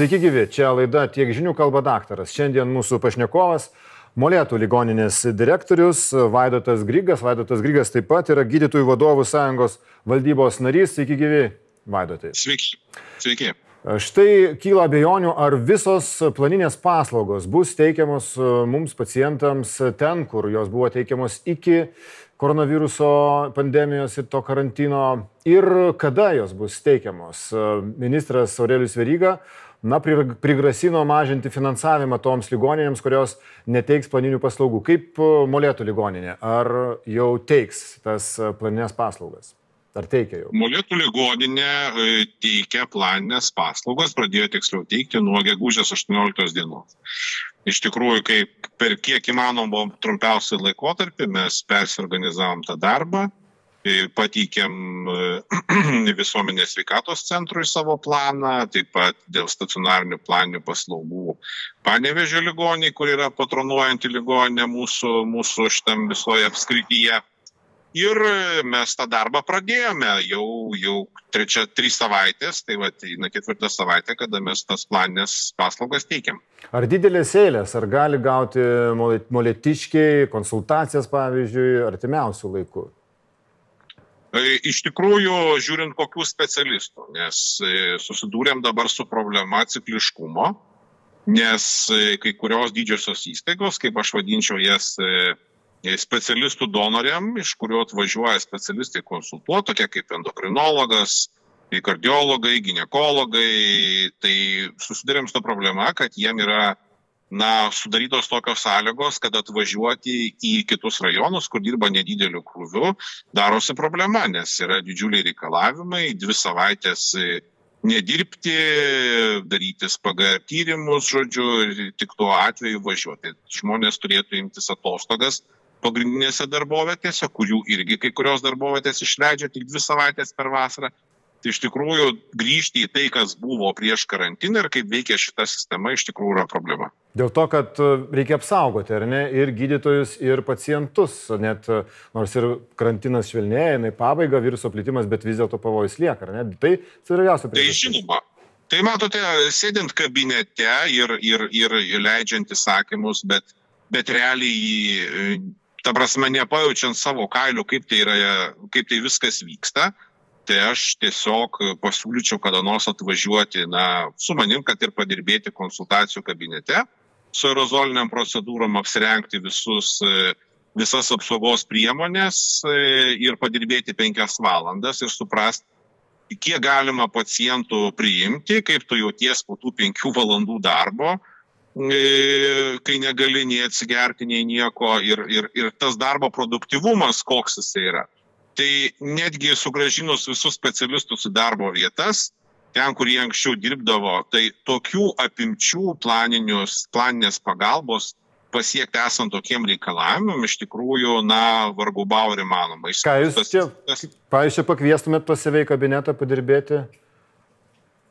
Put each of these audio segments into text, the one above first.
Sveiki gyvi, čia laida Tiek žinių kalba daktaras. Šiandien mūsų pašnekovas Molėtų ligoninės direktorius Vaidotas Grygas. Vaidotas Grygas taip pat yra gydytojų vadovų sąjungos valdybos narys. Sveiki gyvi, Vaidotai. Sveiki. Sveiki. Štai kyla abejonių, ar visos planinės paslaugos bus teikiamos mums pacientams ten, kur jos buvo teikiamos iki koronaviruso pandemijos ir to karantino ir kada jos bus teikiamos. Ministras Aurelius Veryga na, prigrasino mažinti finansavimą toms ligoninėms, kurios neteiks planinių paslaugų. Kaip molėtų ligoninė? Ar jau teiks tas planinės paslaugas? Ar teikia jau? Molėtų ligoninė e, teikia planinės paslaugas, pradėjo tiksliau teikti nuo gegužės 18 dienos. Iš tikrųjų, kaip per kiek įmanoma trumpiausią laikotarpį mes persiorganizavom tą darbą, pateikėm e, visuomenės sveikatos centrui savo planą, taip pat dėl stacionarinių planinių paslaugų Panevežio ligoniai, kur yra patronuojanti ligoninė mūsų, mūsų šitam visoje apskrityje. Ir mes tą darbą pradėjome jau, jau trečia, trys savaitės, tai va, eina ketvirtą savaitę, kada mes tas planinės paslaugas teikiam. Ar didelės eilės, ar gali gauti molėtiškiai konsultacijas, pavyzdžiui, artimiausių laikų? E, iš tikrųjų, žiūrint kokių specialistų, nes e, susidūrėm dabar su problema cikliškumo, nes e, kai kurios didžiosios įstaigos, kaip aš vadinčiau jas specialistų donoriam, iš kurio atvažiuoja specialistai konsultuoti, tokie kaip endokrinologas, kardiologai, gynekologai, tai susidurėm su problema, kad jiem yra na sudarytos tokios sąlygos kad atvažiuoti į kitus rajonus kur dirba nedideliu krūviu darosi problema nes yra didžiuliai reikalavimai dvi savaites e, nedirbti darytis pgr tyrimus žodžiu ir tik tuo atveju važiuoti. Žmonės turėtų imtis atostogas pagrindinėse darbovietėse kurių irgi kai kurios darbovietės išleidžia tik dvi savaites per vasarą tai iš tikrųjų grįžti į tai, kas buvo prieš karantiną ir kaip veikia šita sistema, iš tikrųjų yra problema. Dėl to, kad e, reikia apsaugoti, ar ne, ir gydytojus, ir pacientus, net e, nors ir karantinas švelnėja, jinai pabaiga, viruso plitimas, bet vis dėlto pavojus lieka, ar ne? Tai svarbiausia priežastis. Tai žinoma. Tai matote, sėdint kabinete ir, ir, ir leidžiant įsakymus, bet, bet realiai, e, ta prasme, nepajaučiant savo kailių, kaip tai, yra, kaip tai viskas vyksta, tai aš tiesiog pasiūlyčiau kada nors atvažiuoti na su manim kad ir padirbėti konsultacijų kabinete su aerozolinėm procedūrom apsirengti visus visas apsaugos priemones ir padirbėti penkias valandas ir suprast kiek galima pacientų priimti kaip tu jauties po tų penkių valandų darbo kai negali nei atsigerti nei nieko ir ir ir tas darbo produktyvumas koks jisai yra tai netgi sugrąžinus visus specialistus į darbo vietas ten kur jie anksčiau dirbdavo tai tokių apimčių planinės pagalbos pasiekti esant tokiem reikalavimam iš tikrųjų na vargu bau ar įmanoma. Ką jūs čia pavyzdžiui čia pakviestumėt pas save į kabinetą padirbėti?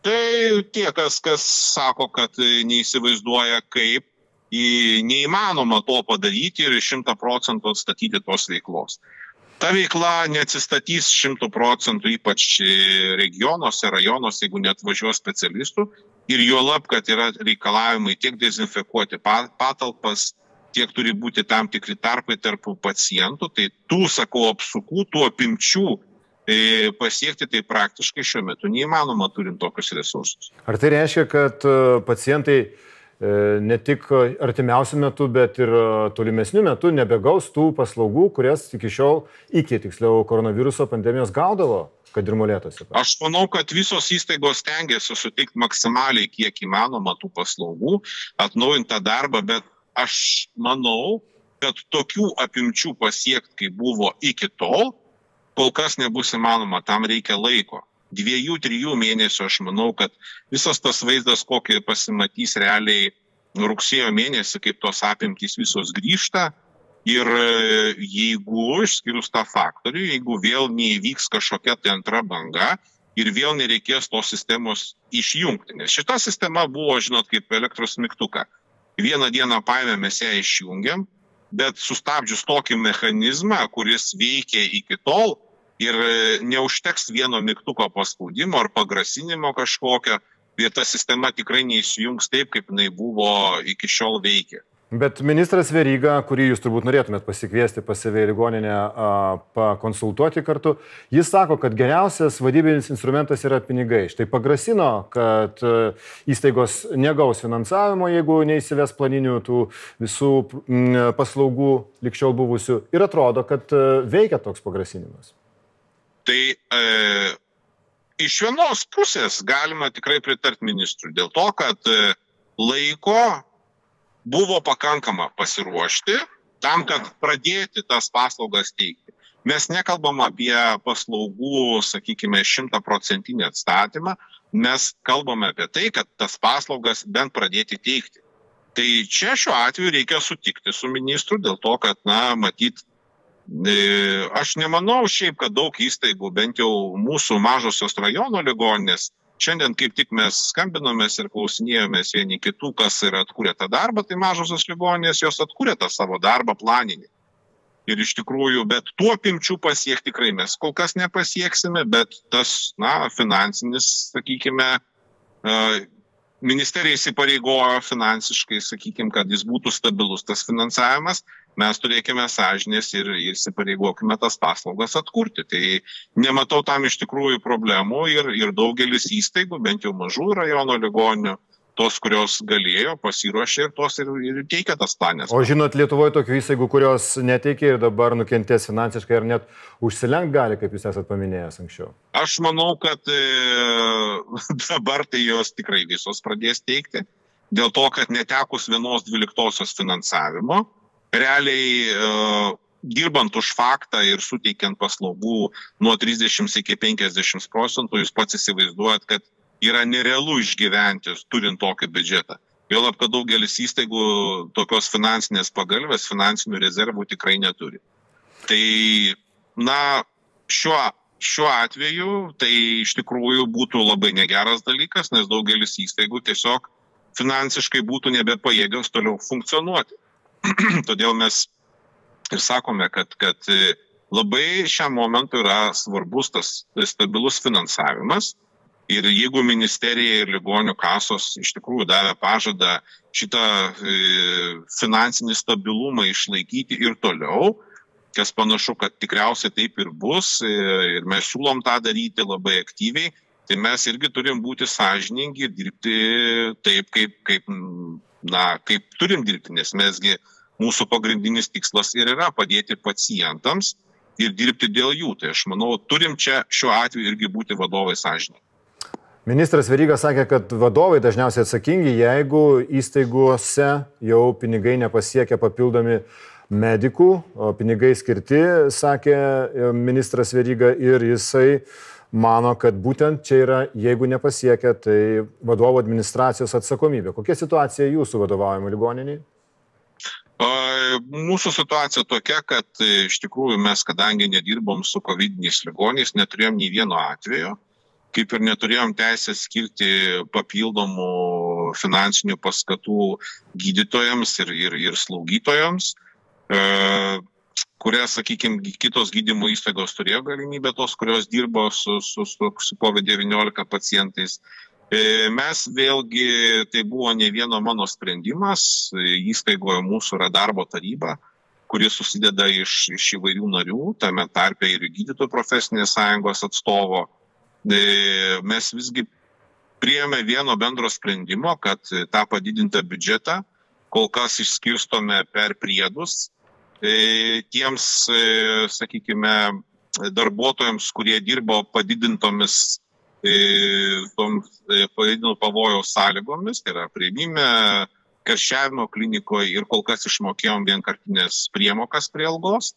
Tai tie kas kas sako kad neįsivaizduoja kaip į neįmanoma to padaryti ir šimtą procentų atstatyti tos veiklos ta veikla neatsistatys šimtu procentų ypač regionuose rajonuose jeigu neatvažiuos specialistų ir juolab kad yra reikalavimai tiek dezinfekuoti patalpas tiek turi būti tam tikri tarpai tarp pacientų tai tų sakau apsukų tų apimčių e, pasiekti tai praktiškai šiuo metu neįmanoma turint tokius resursus. Ar tai reiškia, kad e, pacientai E, ne tik artimiausių metų, bet ir e, tolimesnių metų nebegaus tų paslaugų, kurias iki šiol, iki tiksliau koronaviruso pandemijos gaudavo, kad ir molėtose. Aš manau, kad visos įstaigos tengiasi suteikti maksimaliai kiek įmanoma tų paslaugų, atnaujintą darbą, bet aš manau, kad tokių apimčių pasiekti, kaip buvo iki tol, kol kas nebus įmanoma, tam reikia laiko dviejų trijų mėnesių aš manau kad visas tas vaizdas kokį pasimatys realiai rugsėjo mėnesį kaip tos apimtys visos grįžta. Ir e, jeigu išskyrus tą faktorių jeigu vėl neįvyks kažkokia tai antra banga ir vėl nereikės tos sistemos išjungti. Nes šita sistema buvo žinot kaip elektros mygtuką. Vieną dieną paėmėm mes ją išjungėm bet sustabdžius tokį mechanizmą kuris veikė iki tol ir e, neužteks vieno mygtuko paspaudimo ar pagrasinimo kažkokio ir ta sistema tikrai neįsijungs taip, kaip jinai buvo iki šiol veikia. Bet ministras Veryga, kurį jūs turbūt norėtumėt pasikviesti pas save į ligoninę, pakonsultuoti kartu, jis sako, kad geriausias vadybinis instrumentas yra pinigai. Štai pagrasino, kad įstaigos negaus finansavimo, jeigu neįsives planinių tų visų paslaugų likščiau buvusių. Ir atrodo, kad veikia toks pagrasinimas. Tai e, iš vienos pusės galima tikrai pritarti ministrui dėl to, kad e, laiko buvo pakankama pasiruošti tam, kad pradėti tas paslaugas teikti. Mes nekalbam apie paslaugų, sakykime, šimtaprocentinį atstatymą, mes kalbame apie tai, kad tas paslaugas bent pradėti teikti. Tai čia šiuo atveju reikia sutikti su ministru dėl to, kad, na, matyt, aš nemanau šiaip, kad daug įstaigų, bent jau mūsų mažosios rajono ligoninės, šiandien kaip tik mes skambinomės ir klausinėjomės vieni kitų, kas yra atkūrę tą darbą, tai mažosios ligoninės jos atkūrė tą savo darbą planinį. Ir iš tikrųjų, bet tuo pimčių pasiekti tikrai mes kol kas nepasieksime, bet tas, na, finansinis, sakykime, ministerija įsipareigojo finansiškai, sakykime, kad jis būtų stabilus tas finansavimas, mes turėkime sąžinės ir įsipareigokime tas paslaugas atkurti. Tai nematau tam iš tikrųjų problemų ir, ir daugelis įstaigų, bent jau mažų rajono ligoninių, tos, kurios galėjo, pasiruošė ir tos ir, ir teikia tas planės. O žinot, Lietuvoje tokių įstaigų, kurios neteikia ir dabar nukentės finansiškai ar net užsilenk gali, kaip jūs esat paminėjęs anksčiau? Aš manau, kad e, dabar tai jos tikrai visos pradės teikti, dėl to, kad netekus vienos dvyliktosios finansavimo, realiai uh, dirbant už faktą ir suteikiant paslaugų nuo 30 iki 50 procentų, jūs pats įsivaizduojat, kad yra nerealu išgyventi turint tokį biudžetą. Vėlap, kad daugelis įstaigų tokios finansinės pagalbės, finansinių rezervų tikrai neturi. Tai, na, šiuo, šiuo atveju tai iš tikrųjų būtų labai negeras dalykas, nes daugelis įstaigų tiesiog finansiškai būtų nebepajėgios toliau funkcionuoti. Todėl mes ir sakome, kad, kad labai šiam momentui yra svarbus tas stabilus finansavimas. Ir jeigu ministerija ir ligonių kasos iš tikrųjų davė pažadą šitą e, finansinį stabilumą išlaikyti ir toliau, kas panašu, kad tikriausiai taip ir bus, e, ir mes siūlom tą daryti labai aktyviai, tai mes irgi turim būti sąžiningi ir dirbti taip, kaip, kaip na, kaip turim dirbti, nes mesgi mūsų pagrindinis tikslas ir yra padėti pacientams ir dirbti dėl jų. Tai aš manau, turim čia šiuo atveju irgi būti vadovai sąžininkai. Ministras Veryga sakė, kad vadovai dažniausiai atsakingi, jeigu įstaigose jau pinigai nepasiekia papildomi medikų, o pinigai skirti, sakė ministras Veryga, ir jisai mano, kad būtent čia yra, jeigu nepasiekia, tai vadovo administracijos atsakomybė. Kokia situacija jūsų vadovaujamo ligoniniai? Mūsų situacija tokia, kad e, iš tikrųjų mes, kadangi nedirbom su COVID-19 ligoniais, neturėjom nei vieno atvejo, kaip ir neturėjom teisės skirti papildomų finansinių paskatų gydytojams ir, ir, ir slaugytojams. E, kurias, sakykime, kitos gydymo įstaigos turėjo galimybę, tos, kurios dirbo su, su, su, su COVID-19 pacientais. E, mes vėlgi, tai buvo ne vieno mano sprendimas, įstaigoje mūsų yra darbo taryba, kuris susideda iš, iš įvairių narių, tame tarpe ir gydytojų profesinės sąjungos atstovo. E, mes visgi priėmė vieno bendro sprendimo, kad tą padidintą biudžetą kol kas išskirstome per priedus E, tiems, e, sakykime, darbuotojams, kurie dirbo padidintomis e, toms padidinto pavojaus sąlygomis, tai yra prieimime, karščiavimo klinikoje ir kol kas išmokėjom vienkartinės priemokas prie algos.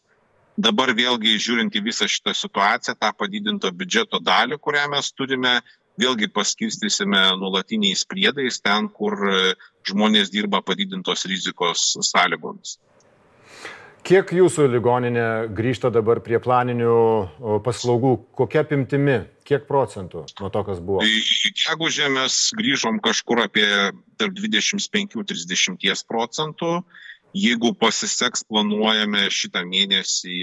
Dabar vėlgi žiūrint į visą šitą situaciją, tą padidinto biudžeto dalį, kurią mes turime, vėlgi paskirstysime nuolatiniais priedais ten, kur žmonės dirba padidintos rizikos sąlygomis. Kiek jūsų ligoninė grįžta dabar prie planinių paslaugų? Kokia apimtimi? Kiek procentų nuo to, kas buvo? Gegužė mes grįžom kažkur apie tarp 25-30 procentų. Jeigu pasiseks, planuojame šitą mėnesį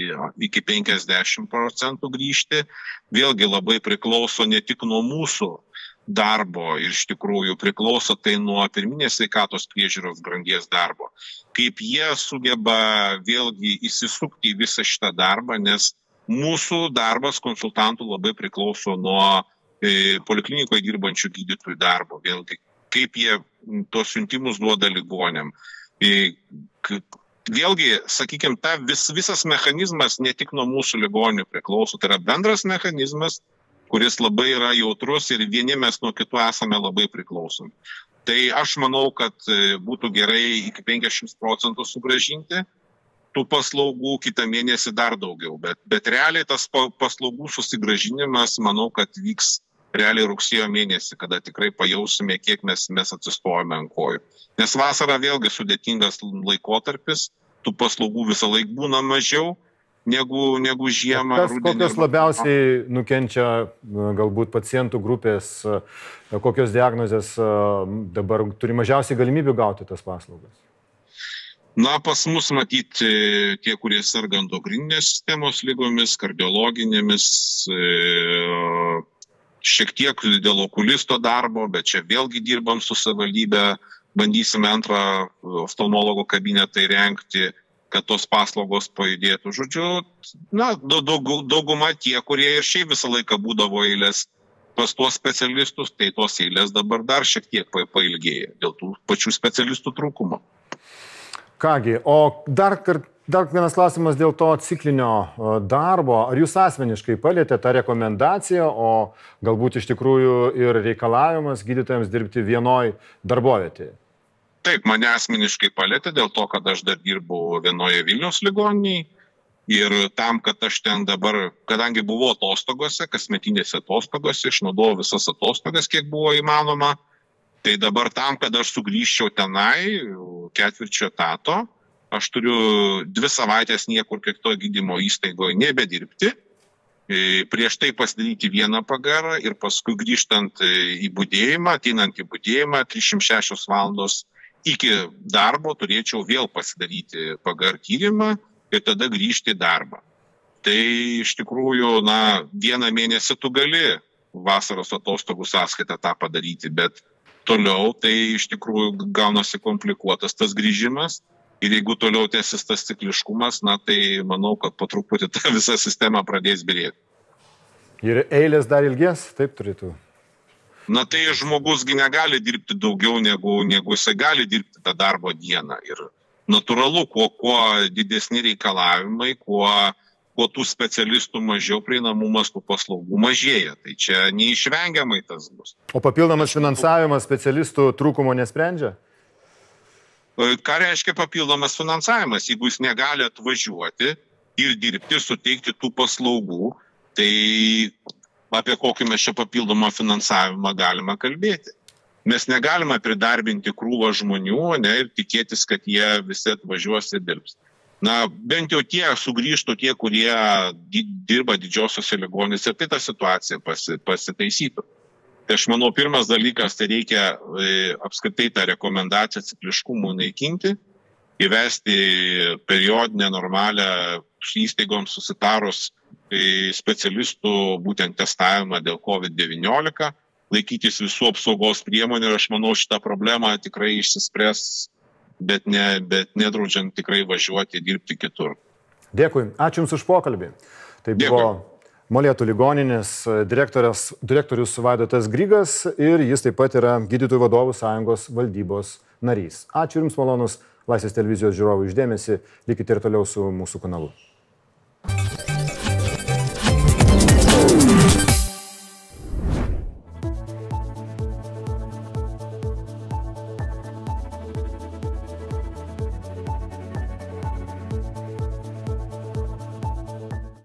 iki 50 procentų grįžti. Vėlgi labai priklauso ne tik nuo mūsų darbo ir iš tikrųjų priklauso tai nuo pirminės sveikatos priežiūros grandies darbo. Kaip jie sugeba vėlgi įsisukti į visą šitą darbą, nes mūsų darbas konsultantų labai priklauso nuo e, poliklinikoje dirbančių gydytojų darbo. Vėlgi, kaip jie tos siuntimus duoda ligonėm. Vėlgi, sakykime, ta vis, visas mechanizmas ne tik nuo mūsų ligonių priklauso, tai yra bendras mechanizmas, kuris labai yra jautrus ir vieni mes nuo kitų esame labai priklausomi. Tai aš manau, kad e, būtų gerai iki 50 procentų sugražinti tų paslaugų, kitą mėnesį dar daugiau. Bet, bet realiai tas paslaugų susigražinimas, manau, kad vyks realiai rugsėjo mėnesį, kada tikrai pajausime, kiek mes, mes atsistojame ant kojų. Nes vasara vėlgi sudėtingas laikotarpis, tų paslaugų visą laiką būna mažiau negu, negu žiemą. Kas, kokios labiausiai nukenčia galbūt pacientų grupės, kokios diagnozės dabar turi mažiausiai galimybių gauti tas paslaugas? Na, pas mus matyti tie, kurie serga endokrininės sistemos lygomis, kardiologinėmis, e, šiek tiek dėl okulisto darbo, bet čia vėlgi dirbam su savivaldybė, bandysime antrą oftalmologo kabinetą įrengti kad tos paslaugos pajudėtų. Žodžiu, na, daug, dauguma tie, kurie ir šiaip visą laiką būdavo eilės pas tuos specialistus, tai tos eilės dabar dar šiek tiek pailgėja dėl tų pačių specialistų trūkumo. Kągi, o dar, dar vienas klausimas dėl to ciklinio darbo. Ar jūs asmeniškai palėtė tą rekomendaciją, o galbūt iš tikrųjų ir reikalavimas gydytojams dirbti vienoj darbovietėje? taip mane asmeniškai palietė dėl to kad aš dar dirbu vienoje vilniaus ligoninėj ir tam kad aš ten dabar kadangi buvau atostogose kasmetinėse atostogose išnaudojau visas atostogas kiek buvo įmanoma tai dabar tam kad aš sugrįžčiau tenai ketvirčio etato aš turiu dvi savaites niekur kitoj gydymo įstaigoj nebedirbti e, prieš tai pasidaryti vieną pagarą ir paskui grįžtant į budėjimą, ateinant į budėjimą, 306 valandos iki darbo turėčiau vėl pasidaryti PGR tyrimą ir tada grįžti į darbą. Tai iš tikrųjų, na, vieną mėnesį tu gali vasaros atostogų sąskaitą tą padaryti, bet toliau tai iš tikrųjų gaunasi komplikuotas tas grįžimas. Ir jeigu toliau tęsis tas cikliškumas, na tai manau, kad po truputį ta visa sistema pradės birėti. Ir eilės dar ilgės, taip turėtų. Na tai žmogus gi negali dirbti daugiau negu negu jisai gali dirbti tą darbo dieną. Ir natūralu kuo kuo didesni reikalavimai kuo kuo tų specialistų mažiau prieinamumas tų paslaugų mažėja. Tai čia neišvengiamai tas bus. O papildomas finansavimas specialistų trūkumo nesprendžia ką reiškia papildomas finansavimas jeigu jis negali atvažiuoti ir dirbti suteikti tų paslaugų tai apie kokį mes čia papildomą finansavimą galime kalbėti. Mes negalime pridarbinti krūvą žmonių ne, ir tikėtis, kad jie visi atvažiuos ir dirbs. Na, bent jau tie sugrįžtų tie, kurie dirba didžiosiuose ligonėse, tai ta situacija pasi, pasitaisytų. Tai aš manau, pirmas dalykas, tai reikia e, apskritai tą rekomendaciją cikliškumų naikinti, įvesti periodinę normalią įstaigoms susitarus specialistų būtent testavimą dėl COVID-19, laikytis visų apsaugos priemonių ir aš manau šitą problemą tikrai išsispręs, bet, ne, bet nedraudžiant tikrai važiuoti dirbti kitur. Dėkui, ačiū Jums už pokalbį. Tai buvo Dėkui. Molėtų ligoninės direktorius Vaidotas Grygas ir jis taip pat yra Gydytojų vadovų sąjungos valdybos narys. Ačiū Jums malonus Laisvės televizijos žiūrovų išdėmesi, likite ir toliau su mūsų kanalu.